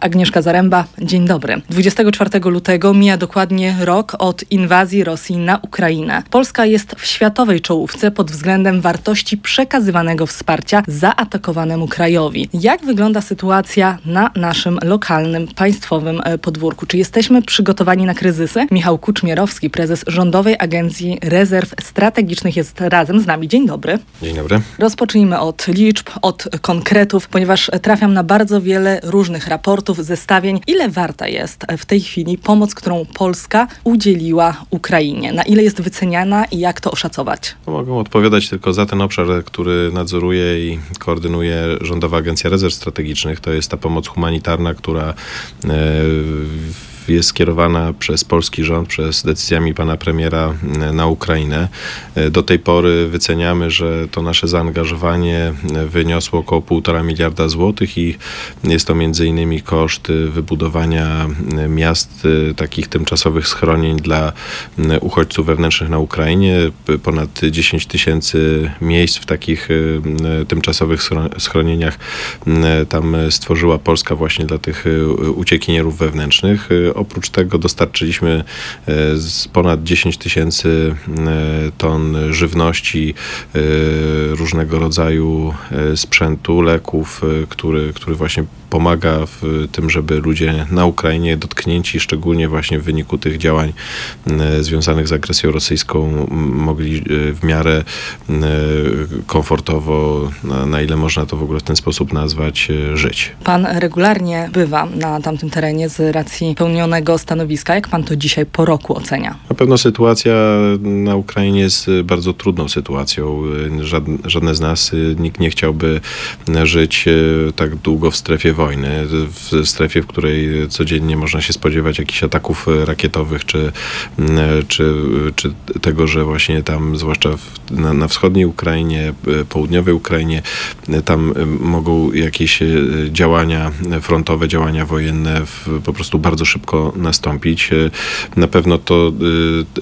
Agnieszka Zaręba, dzień dobry. 24 lutego mija dokładnie rok od inwazji Rosji na Ukrainę. Polska jest w światowej czołówce pod względem wartości przekazywanego wsparcia zaatakowanemu krajowi. Jak wygląda sytuacja na naszym lokalnym, państwowym e, podwórku? Czy jesteśmy przygotowani na kryzysy? Michał Kuczmierowski, prezes Rządowej Agencji Rezerw Strategicznych jest razem z nami. Dzień dobry. Dzień dobry. Rozpocznijmy od liczb, od konkretów, ponieważ trafiam na bardzo wiele różnych raportów zestawień, ile warta jest w tej chwili pomoc, którą Polska udzieliła Ukrainie? Na ile jest wyceniana i jak to oszacować? No, mogę odpowiadać tylko za ten obszar, który nadzoruje i koordynuje Rządowa Agencja Rezerw Strategicznych. To jest ta pomoc humanitarna, która e, jest skierowana przez polski rząd, przez decyzjami pana premiera e, na Ukrainę. E, do tej pory wyceniamy, że to nasze zaangażowanie e, wyniosło około 1,5 miliarda złotych i jest to między innymi koszt wybudowania miast, takich tymczasowych schronień dla uchodźców wewnętrznych na Ukrainie. Ponad 10 tysięcy miejsc w takich tymczasowych schronieniach tam stworzyła Polska właśnie dla tych uciekinierów wewnętrznych. Oprócz tego dostarczyliśmy e, ponad 10 tysięcy e, ton żywności, e, różnego rodzaju sprzętu, leków, który, który właśnie pomaga w tym, żeby ludzie na Ukrainie dotknięci, szczególnie właśnie w wyniku tych działań związanych z agresją rosyjską, mogli w miarę komfortowo, na, ile można to w ogóle w ten sposób nazwać, żyć. Pan regularnie bywa na tamtym terenie z racji pełnionej stanowiska. Jak pan to dzisiaj po roku ocenia? Na pewno sytuacja na Ukrainie jest bardzo trudną sytuacją. Żadne, żadne z nas, nikt nie chciałby żyć tak długo w strefie wojny, w strefie, w której codziennie można się spodziewać jakichś ataków rakietowych, czy, czy, czy tego, że właśnie tam, zwłaszcza w, na, na wschodniej Ukrainie, południowej Ukrainie, tam mogą jakieś działania frontowe, działania wojenne w, po prostu bardzo szybko nastąpić. E, na pewno to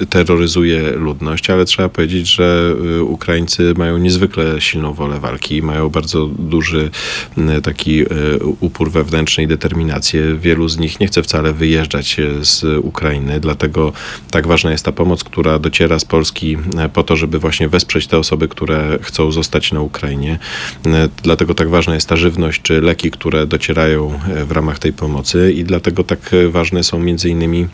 e, terroryzuje ludność, ale trzeba powiedzieć, że e, Ukraińcy mają niezwykle silną wolę walki, mają bardzo duży taki upór wewnętrzny i determinację. Wielu z nich nie chce wcale wyjeżdżać z Ukrainy, dlatego tak ważna jest ta pomoc, która dociera z Polski po to, żeby właśnie wesprzeć te osoby, które chcą zostać na Ukrainie. Dlatego tak ważna jest ta żywność czy leki, które docierają w ramach tej pomocy i dlatego tak ważne są innymi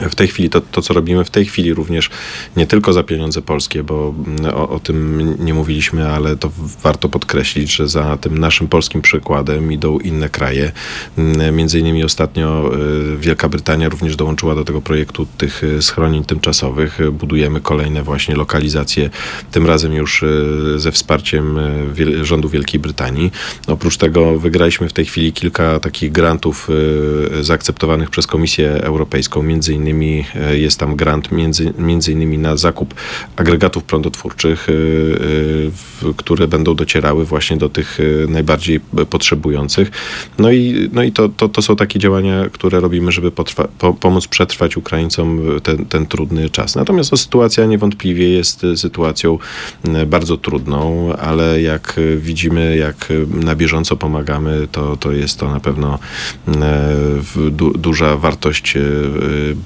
w tej chwili, to, to co robimy w tej chwili również, nie tylko za pieniądze polskie, bo mm, o, o, tym nie mówiliśmy, ale to warto podkreślić, że za tym naszym polskim przykładem idą inne kraje. Mm, między innymi ostatnio y, Wielka Brytania również dołączyła do tego projektu tych y, schronień tymczasowych. Budujemy kolejne właśnie lokalizacje, tym razem już y, ze wsparciem rządu Wielkiej Brytanii. Oprócz tego wygraliśmy w tej chwili kilka takich grantów zaakceptowanych przez Komisję Europejską, między innymi e, jest tam grant między, między innymi na zakup agregatów prądotwórczych, e, e, które będą docierały właśnie do tych najbardziej potrzebujących. No i, no i to, to, to są takie działania, które robimy, żeby potrwa, po, pomóc przetrwać Ukraińcom ten, ten trudny czas. Natomiast no, sytuacja niewątpiewanie jest sytuacją bardzo trudną, ale jak widzimy, jak na bieżąco pomagamy, to, to jest to na pewno du, duża wartość,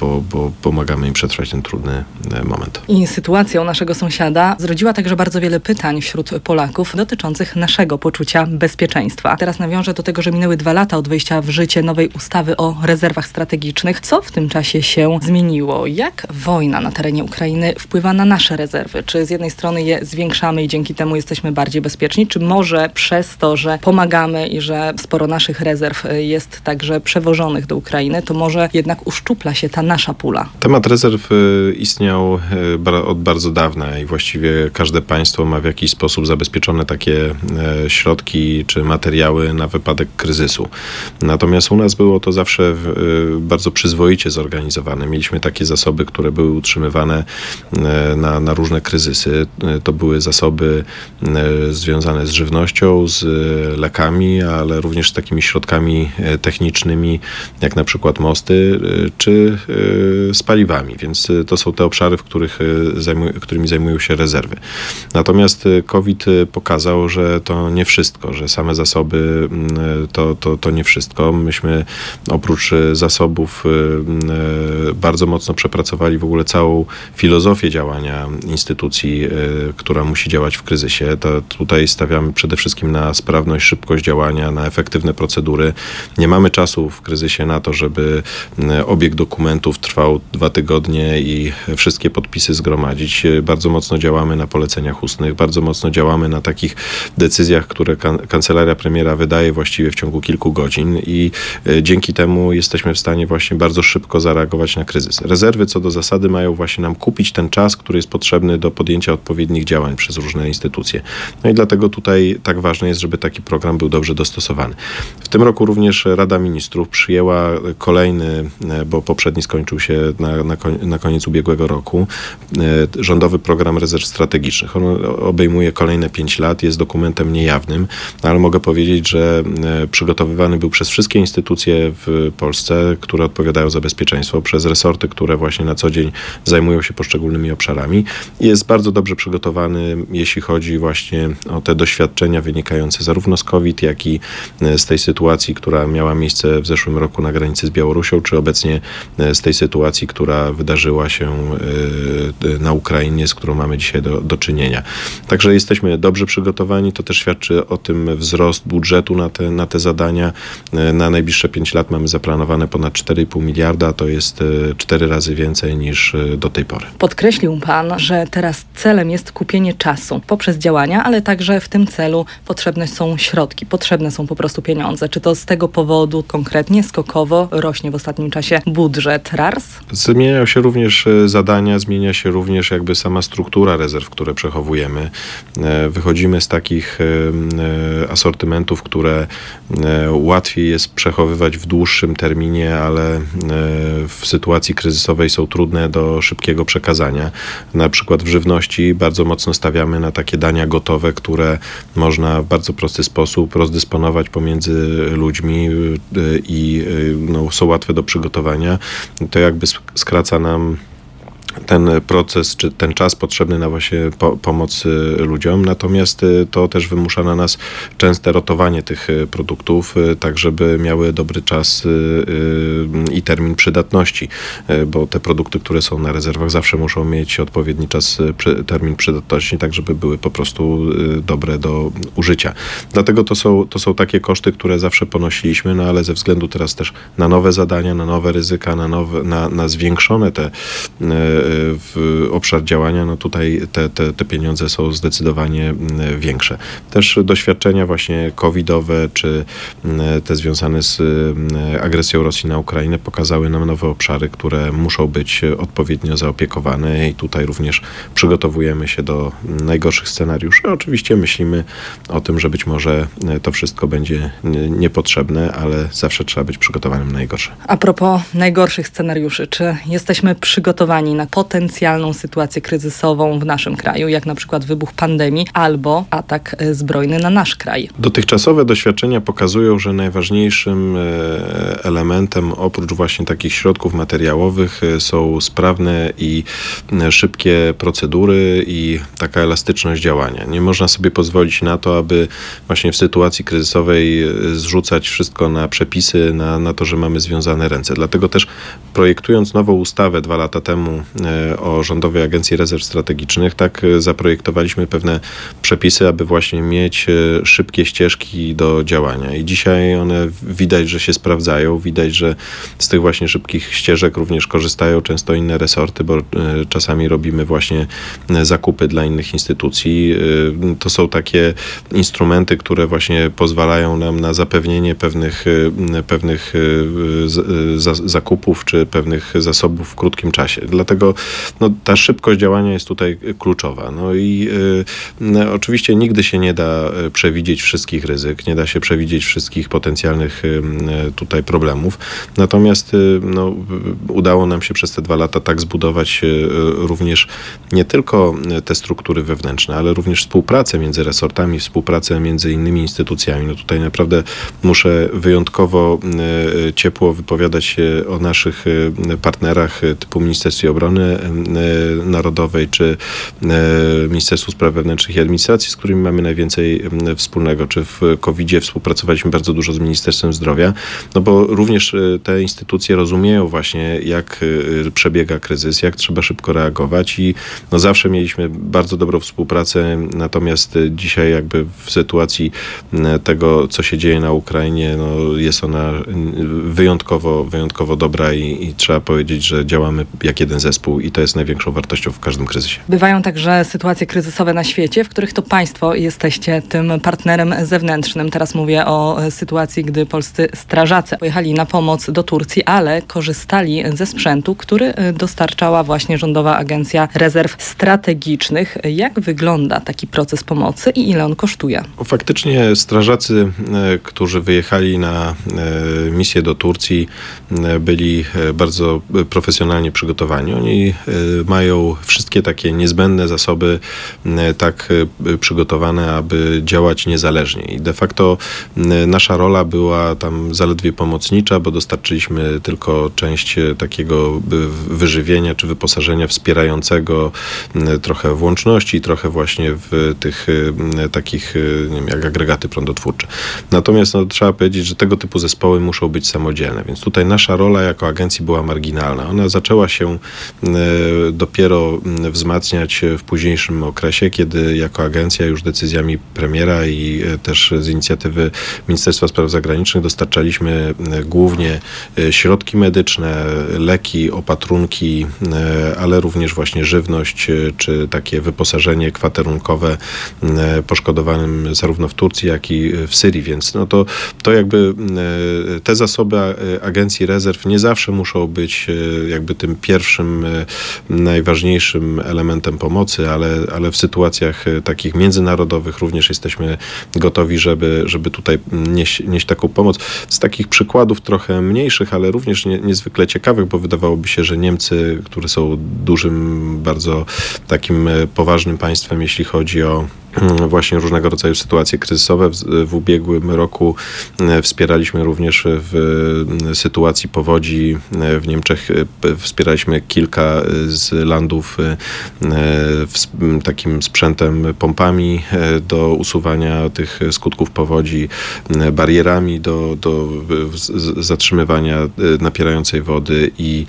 bo bo, pomagamy im przetrwać ten trudny e, moment. I sytuacja u naszego sąsiada zrodziła także bardzo wiele pytań wśród Polaków dotyczących naszego poczucia bezpieczeństwa. Teraz nawiążę do tego, że minęły dwa lata od wejścia w życie nowej ustawy o rezerwach strategicznych. Co w tym czasie się zmieniło? Jak wojna na terenie Ukrainy wpływa na nasze rezerwy? Czy z jednej strony je zwiększamy i dzięki temu jesteśmy bardziej bezpieczni, czy może przez to, że pomagamy i że sporo naszych rezerw jest także przewożonych do Ukrainy, to może jednak uszczupla się ta nasza pula? Temat rezerw y, istniał y, od bardzo dawna i właściwie każde państwo ma w jakiś sposób zabezpieczone takie e, środki czy materiały na wypadek kryzysu. Natomiast u nas było to zawsze y, bardzo przyzwoicie zorganizowane. Mieliśmy takie zasoby, które były utrzymywane na, na różne kryzysy. To były zasoby związane z żywnością, z lekami, ale również z takimi środkami technicznymi, jak na przykład mosty, czy z paliwami, więc to są te obszary, w których zajmuj, którymi zajmują się rezerwy. Natomiast COVID pokazał, że to nie wszystko, że same zasoby to, to, to nie wszystko. Myśmy oprócz zasobów bardzo mocno przepracowali w ogóle całą filozofię działania instytucji, która musi działać w kryzysie. To tutaj stawiamy przede wszystkim na sprawność, szybkość działania, na efektywne procedury. Nie mamy czasu w kryzysie na to, żeby obieg dokumentów trwał dwa tygodnie i wszystkie podpisy zgromadzić. Bardzo mocno działamy na poleceniach ustnych, bardzo mocno działamy na takich decyzjach, które kan kancelaria premiera wydaje właściwie w ciągu kilku godzin i e, dzięki temu jesteśmy w stanie właśnie bardzo szybko zareagować na kryzys. Rezerwy co do zasady mają właśnie nam kupić ten czas, który jest potrzebny do podjęcia odpowiednich działań przez różne instytucje. No i dlatego tutaj tak ważne jest, żeby taki program był dobrze dostosowany. W tym roku również Rada Ministrów przyjęła kolejny, e, bo poprzedni skończył się na, na, na koniec ubiegłego roku, e, rządowy program rezerw strategicznych. On obejmuje kolejne pięć lat, jest dokumentem niejawnym, ale mogę powiedzieć, że e, przygotowywany był przez wszystkie instytucje w Polsce, które odpowiadają za bezpieczeństwo, przez resorty, które właśnie na co dzień zajmują się poszczególnymi obszarami. Jest bardzo dobrze przygotowany, jeśli chodzi właśnie o te doświadczenia wynikające zarówno z COVID, jak i e, z tej sytuacji, która miała miejsce w zeszłym roku na granicy z Białorusią, czy obecnie e, z tej sytuacji, która wydarzyła się na Ukrainie, z którą mamy dzisiaj do, do czynienia. Także jesteśmy dobrze przygotowani, to też świadczy o tym wzrost budżetu na te, na te zadania. E, na najbliższe 5 lat mamy zaplanowane ponad 4,5 miliarda, to jest 4 e, razy więcej niż do tej pory. Podkreślił Pan, że teraz celem jest kupienie czasu poprzez działania, ale także w tym celu potrzebne są środki, potrzebne są po prostu pieniądze. Czy to z tego powodu konkretnie, skokowo rośnie w ostatnim czasie budżet RARS? Zmieniają się również zadania, zmienia się również jakby sama struktura rezerw, które przechowujemy. Wychodzimy z takich asortymentów, które e, łatwiej jest przechowywać w dłuższym terminie, ale e, w sytuacji kryzysowej są trudne do szybkiego przekazania. Na przykład w żywności bardzo mocno stawiamy na takie dania gotowe, które można w bardzo prosty sposób rozdysponować pomiędzy ludźmi e, i no, są łatwe do przygotowania. To jakby skraca nam ten proces, czy ten czas potrzebny na właśnie po, pomoc ludziom. Natomiast y, to też wymusza na nas częste rotowanie tych y, produktów, y, tak żeby miały dobry czas i termin przydatności, bo te produkty, które są na rezerwach zawsze muszą mieć odpowiedni czas, termin przydatności, tak żeby były po prostu dobre do użycia. Dlatego to są, to są takie koszty, które zawsze ponosiliśmy, no ale ze względu teraz też na nowe zadania, na nowe ryzyka, na, nowe, na, na zwiększone te w obszar działania, no tutaj te, te, te pieniądze są zdecydowanie mm, większe. Też doświadczenia właśnie covidowe, czy mm, te związane z mm, agresją Rosji na Ukrainę pokazały nam nowe obszary, które muszą być odpowiednio zaopiekowane i tutaj również przygotowujemy się do najgorszych scenariuszy. Oczywiście myślimy o tym, że być może to wszystko będzie niepotrzebne, ale zawsze trzeba być przygotowanym na najgorsze. A propos najgorszych scenariuszy, czy jesteśmy przygotowani na potencjalną sytuację kryzysową w naszym kraju, jak na przykład wybuch pandemii albo atak e, zbrojny na nasz kraj. Dotychczasowe doświadczenia pokazują, że najważniejszym e, elementem oprócz właśnie takich środków materiałowych e, są sprawne i szybkie procedury i taka elastyczność działania. Nie można sobie pozwolić na to, aby właśnie w sytuacji kryzysowej zrzucać wszystko na przepisy, na, na to, że mamy związane ręce. Dlatego też projektując nową ustawę dwa lata temu o Rządowej Agencji Rezerw Strategicznych, tak e, zaprojektowaliśmy pewne przepisy, aby właśnie mieć e, szybkie ścieżki do działania. I dzisiaj one widać, że się sprawdzają, widać, że z tych właśnie szybkich ścieżek również korzystają często inne resorty, bo czasami robimy właśnie zakupy dla innych instytucji. To są takie instrumenty, które właśnie pozwalają nam na zapewnienie pewnych, pewnych zakupów czy pewnych zasobów w krótkim czasie. Dlatego Dlatego no, ta szybkość działania jest tutaj kluczowa. No i y, oczywiście nigdy się nie da przewidzieć wszystkich ryzyk, nie da się przewidzieć wszystkich potencjalnych y, tutaj problemów. Natomiast y, no, udało nam się przez te dwa lata tak zbudować y, również nie tylko te struktury wewnętrzne, ale również współpracę między resortami, współpracę między innymi instytucjami. No tutaj naprawdę muszę wyjątkowo ciepło wypowiadać się o naszych partnerach typu Ministerstwie Obrony Narodowej czy Ministerstwu Spraw Wewnętrznych i Administracji, z którymi mamy najwięcej wspólnego. Czy w COVID-zie współpracowaliśmy bardzo dużo z Ministerstwem Zdrowia, no bo również te instytucje rozumieją właśnie, jak przebiega kryzys, jak trzeba szybko reagować i no zawsze mieliśmy bardzo dobrą współpracę, natomiast dzisiaj jakby w sytuacji tego, co się dzieje na Ukrainie, no jest ona wyjątkowo, wyjątkowo dobra i, i trzeba powiedzieć, że działamy jak jeden zespół i to jest największą wartością w każdym kryzysie. Bywają także sytuacje kryzysowe na świecie, w których to państwo jesteście tym partnerem zewnętrznym. Teraz mówię o sytuacji, gdy polscy strażacy pojechali na pomoc do Turcji, ale korzystali ze sprzętu, który dostarczała właśnie Rządowa Agencja Rezerw Strategicznych. Jak wygląda taki proces pomocy i ile on kosztuje? Faktycznie strażacy, e, którzy wyjechali na e, misję do Turcji, e, byli bardzo profesjonalnie przygotowani. Oni mają wszystkie takie niezbędne zasoby tak przygotowane, aby działać niezależnie. I de facto nasza rola była tam zaledwie pomocnicza, bo dostarczyliśmy tylko część takiego wyżywienia czy wyposażenia wspierającego trochę włączności, trochę właśnie w tych takich nie wiem, jak agregaty prądotwórcze. Natomiast no, trzeba powiedzieć, że tego typu zespoły muszą być samodzielne, więc tutaj nasza rola jako agencji była marginalna. Ona zaczęła się e, dopiero wzmacniać w późniejszym okresie, kiedy jako agencja już decyzjami premiera i e, też z inicjatywy Ministerstwa Spraw Zagranicznych dostarczaliśmy e, głównie środki medyczne, leki, opatrunki, ale również właśnie żywność czy takie wyposażenie kwaterunkowe poszkodowanym zarówno w Turcji, jak i w Syrii, więc no to, to jakby e, te zasoby Agencji Rezerw nie zawsze muszą być e, jakby tym pierwszym, e, najważniejszym elementem pomocy, ale, ale w sytuacjach takich międzynarodowych również jesteśmy gotowi, żeby, żeby tutaj nieść, nieść taką pomoc. Z takich przykładów trochę mniejszych, ale również nie, niezwykle ciekawych, bo wydawałoby się, że Niemcy, które są dużym, bardzo takim poważnym państwem, jeśli chodzi o właśnie różnego rodzaju sytuacje kryzysowe. W, w, ubiegłym roku e, wspieraliśmy również w e, sytuacji powodzi e, w Niemczech. Wspieraliśmy kilka z landów takim sprzętem, pompami do usuwania tych skutków powodzi, barierami do, do zatrzymywania napierającej wody i,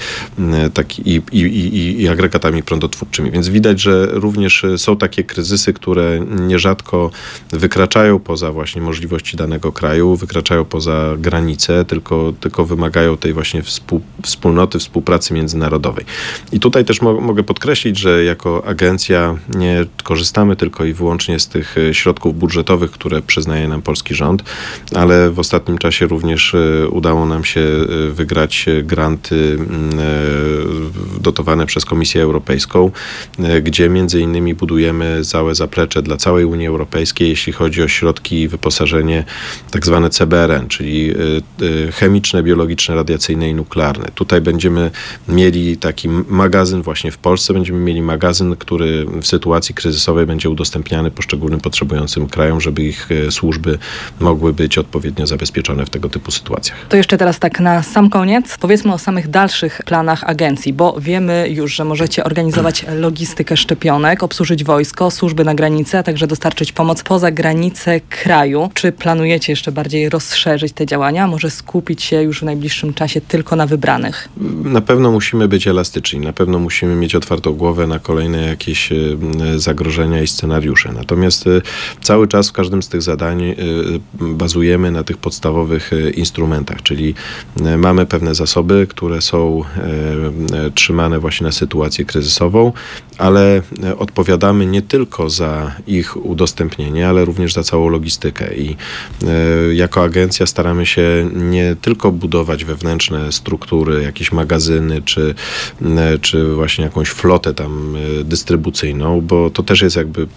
tak, i, i, i, i agregatami prądotwórczymi. Więc widać, że również są takie kryzysy, które nierzadko wykraczają poza właśnie możliwości danego kraju, wykraczają poza granice, tylko, tylko wymagają tej właśnie współ, wspólnoty, współpracy międzynarodowej. I tutaj też mo mogę podkreślić, że jako agencja nie korzystamy tylko i wyłącznie z tych e, środków budżetowych, które przyznaje nam polski rząd, ale w ostatnim czasie również e, udało nam się e, wygrać granty dotowane przez Komisję Europejską, gdzie między innymi budujemy całe zaplecze dla całej Unii Europejskiej, jeśli chodzi o środki i wyposażenie tak zwane CBRN, czyli y, y, chemiczne, biologiczne, radiacyjne i nuklearne. Tutaj będziemy mieli taki magazyn właśnie w Polsce, będziemy mieli magazyn, który w sytuacji kryzysowej będzie udostępniany poszczególnym potrzebującym krajom, żeby ich y, służby mogły być odpowiednio zabezpieczone w tego typu sytuacjach. To jeszcze teraz tak na sam koniec powiedzmy o samych dalszych planach agencji, bo wiemy już, że możecie organizować logistykę szczepionek, obsłużyć wojsko, służby na granicy, a także dostarczyć pomoc poza granice kraju. Czy planujecie jeszcze bardziej rozszerzyć te działania, może skupić się już w najbliższym czasie tylko na wybranych? Na pewno musimy być elastyczni, na pewno musimy mieć otwartą głowę na kolejne jakieś e, zagrożenia i scenariusze. Natomiast e, cały czas w każdym z tych zadań e, bazujemy na tych podstawowych instrumentach, czyli mamy pewne zasoby, które są trzymane właśnie na sytuację kryzysową, ale odpowiadamy nie tylko za ich ich udostępnienie, ale również za całą logistykę. I jako agencja staramy się nie tylko budować wewnętrzne struktury, jakieś magazyny, czy, czy właśnie jakąś flotę tam dystrybucyjną, bo to też jest jakby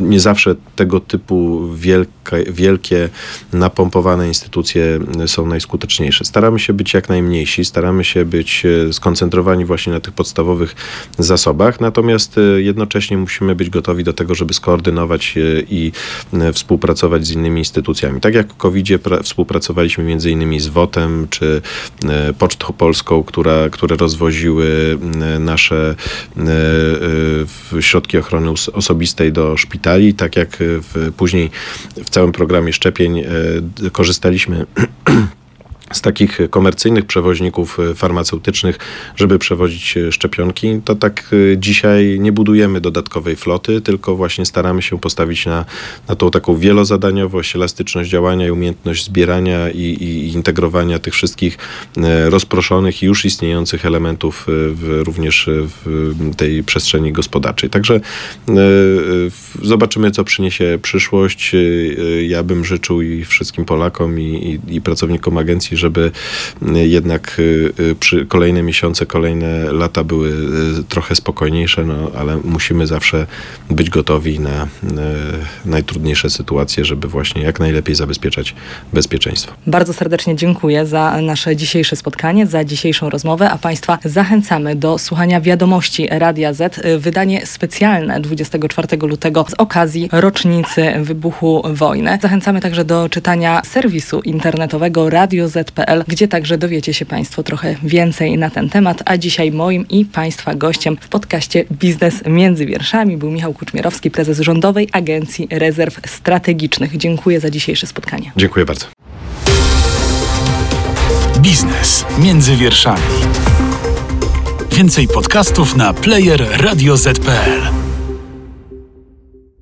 nie zawsze tego typu wielkie, wielkie napompowane instytucje są najskuteczniejsze. Staramy się być jak najmniejsi, staramy się być e, skoncentrowani właśnie na tych podstawowych zasobach, natomiast e, jednocześnie musimy być gotowi do tego, żeby skoordynować i e, współpracować z innymi instytucjami. Tak jak w COVID-zie współpracowaliśmy między innymi z WOT-em czy Pocztą Polską, która, które rozwoziły nasze środki ochrony osobistej do szpitali, tak jak w, później w całym programie szczepień korzystaliśmy z takich komercyjnych przewoźników e, farmaceutycznych, żeby przewozić e, szczepionki, to tak e, dzisiaj nie budujemy dodatkowej floty, tylko właśnie staramy się postawić na, na tą taką wielozadaniową,ść elastyczność działania i umiejętność zbierania i, i integrowania tych wszystkich rozproszonych i już istniejących elementów w, również w tej przestrzeni gospodarczej. Także zobaczymy, co przyniesie przyszłość. Ja bym życzył i wszystkim Polakom i, i, i pracownikom agencji, żeby y, jednak y, y, przy kolejne miesiące, kolejne lata były trochę spokojniejsze, no ale musimy zawsze być gotowi na najtrudniejsze sytuacje, żeby właśnie jak najlepiej zabezpieczać bezpieczeństwo. Bardzo serdecznie dziękuję za nasze dzisiejsze spotkanie, za dzisiejszą rozmowę, a Państwa zachęcamy do słuchania wiadomości Radia Z, wydanie specjalne 24 lutego z okazji rocznicy wybuchu wojny. Zachęcamy także do czytania serwisu internetowego Radio Z gdzie także dowiecie się Państwo trochę więcej na ten temat. A dzisiaj moim i Państwa gościem w podcaście Biznes między wierszami był Michał Kuczmierowski, prezes Rządowej Agencji Rezerw Strategicznych. Dziękuję za dzisiejsze spotkanie. Dziękuję bardzo. Biznes między wierszami. Więcej podcastów na player radioz.pl.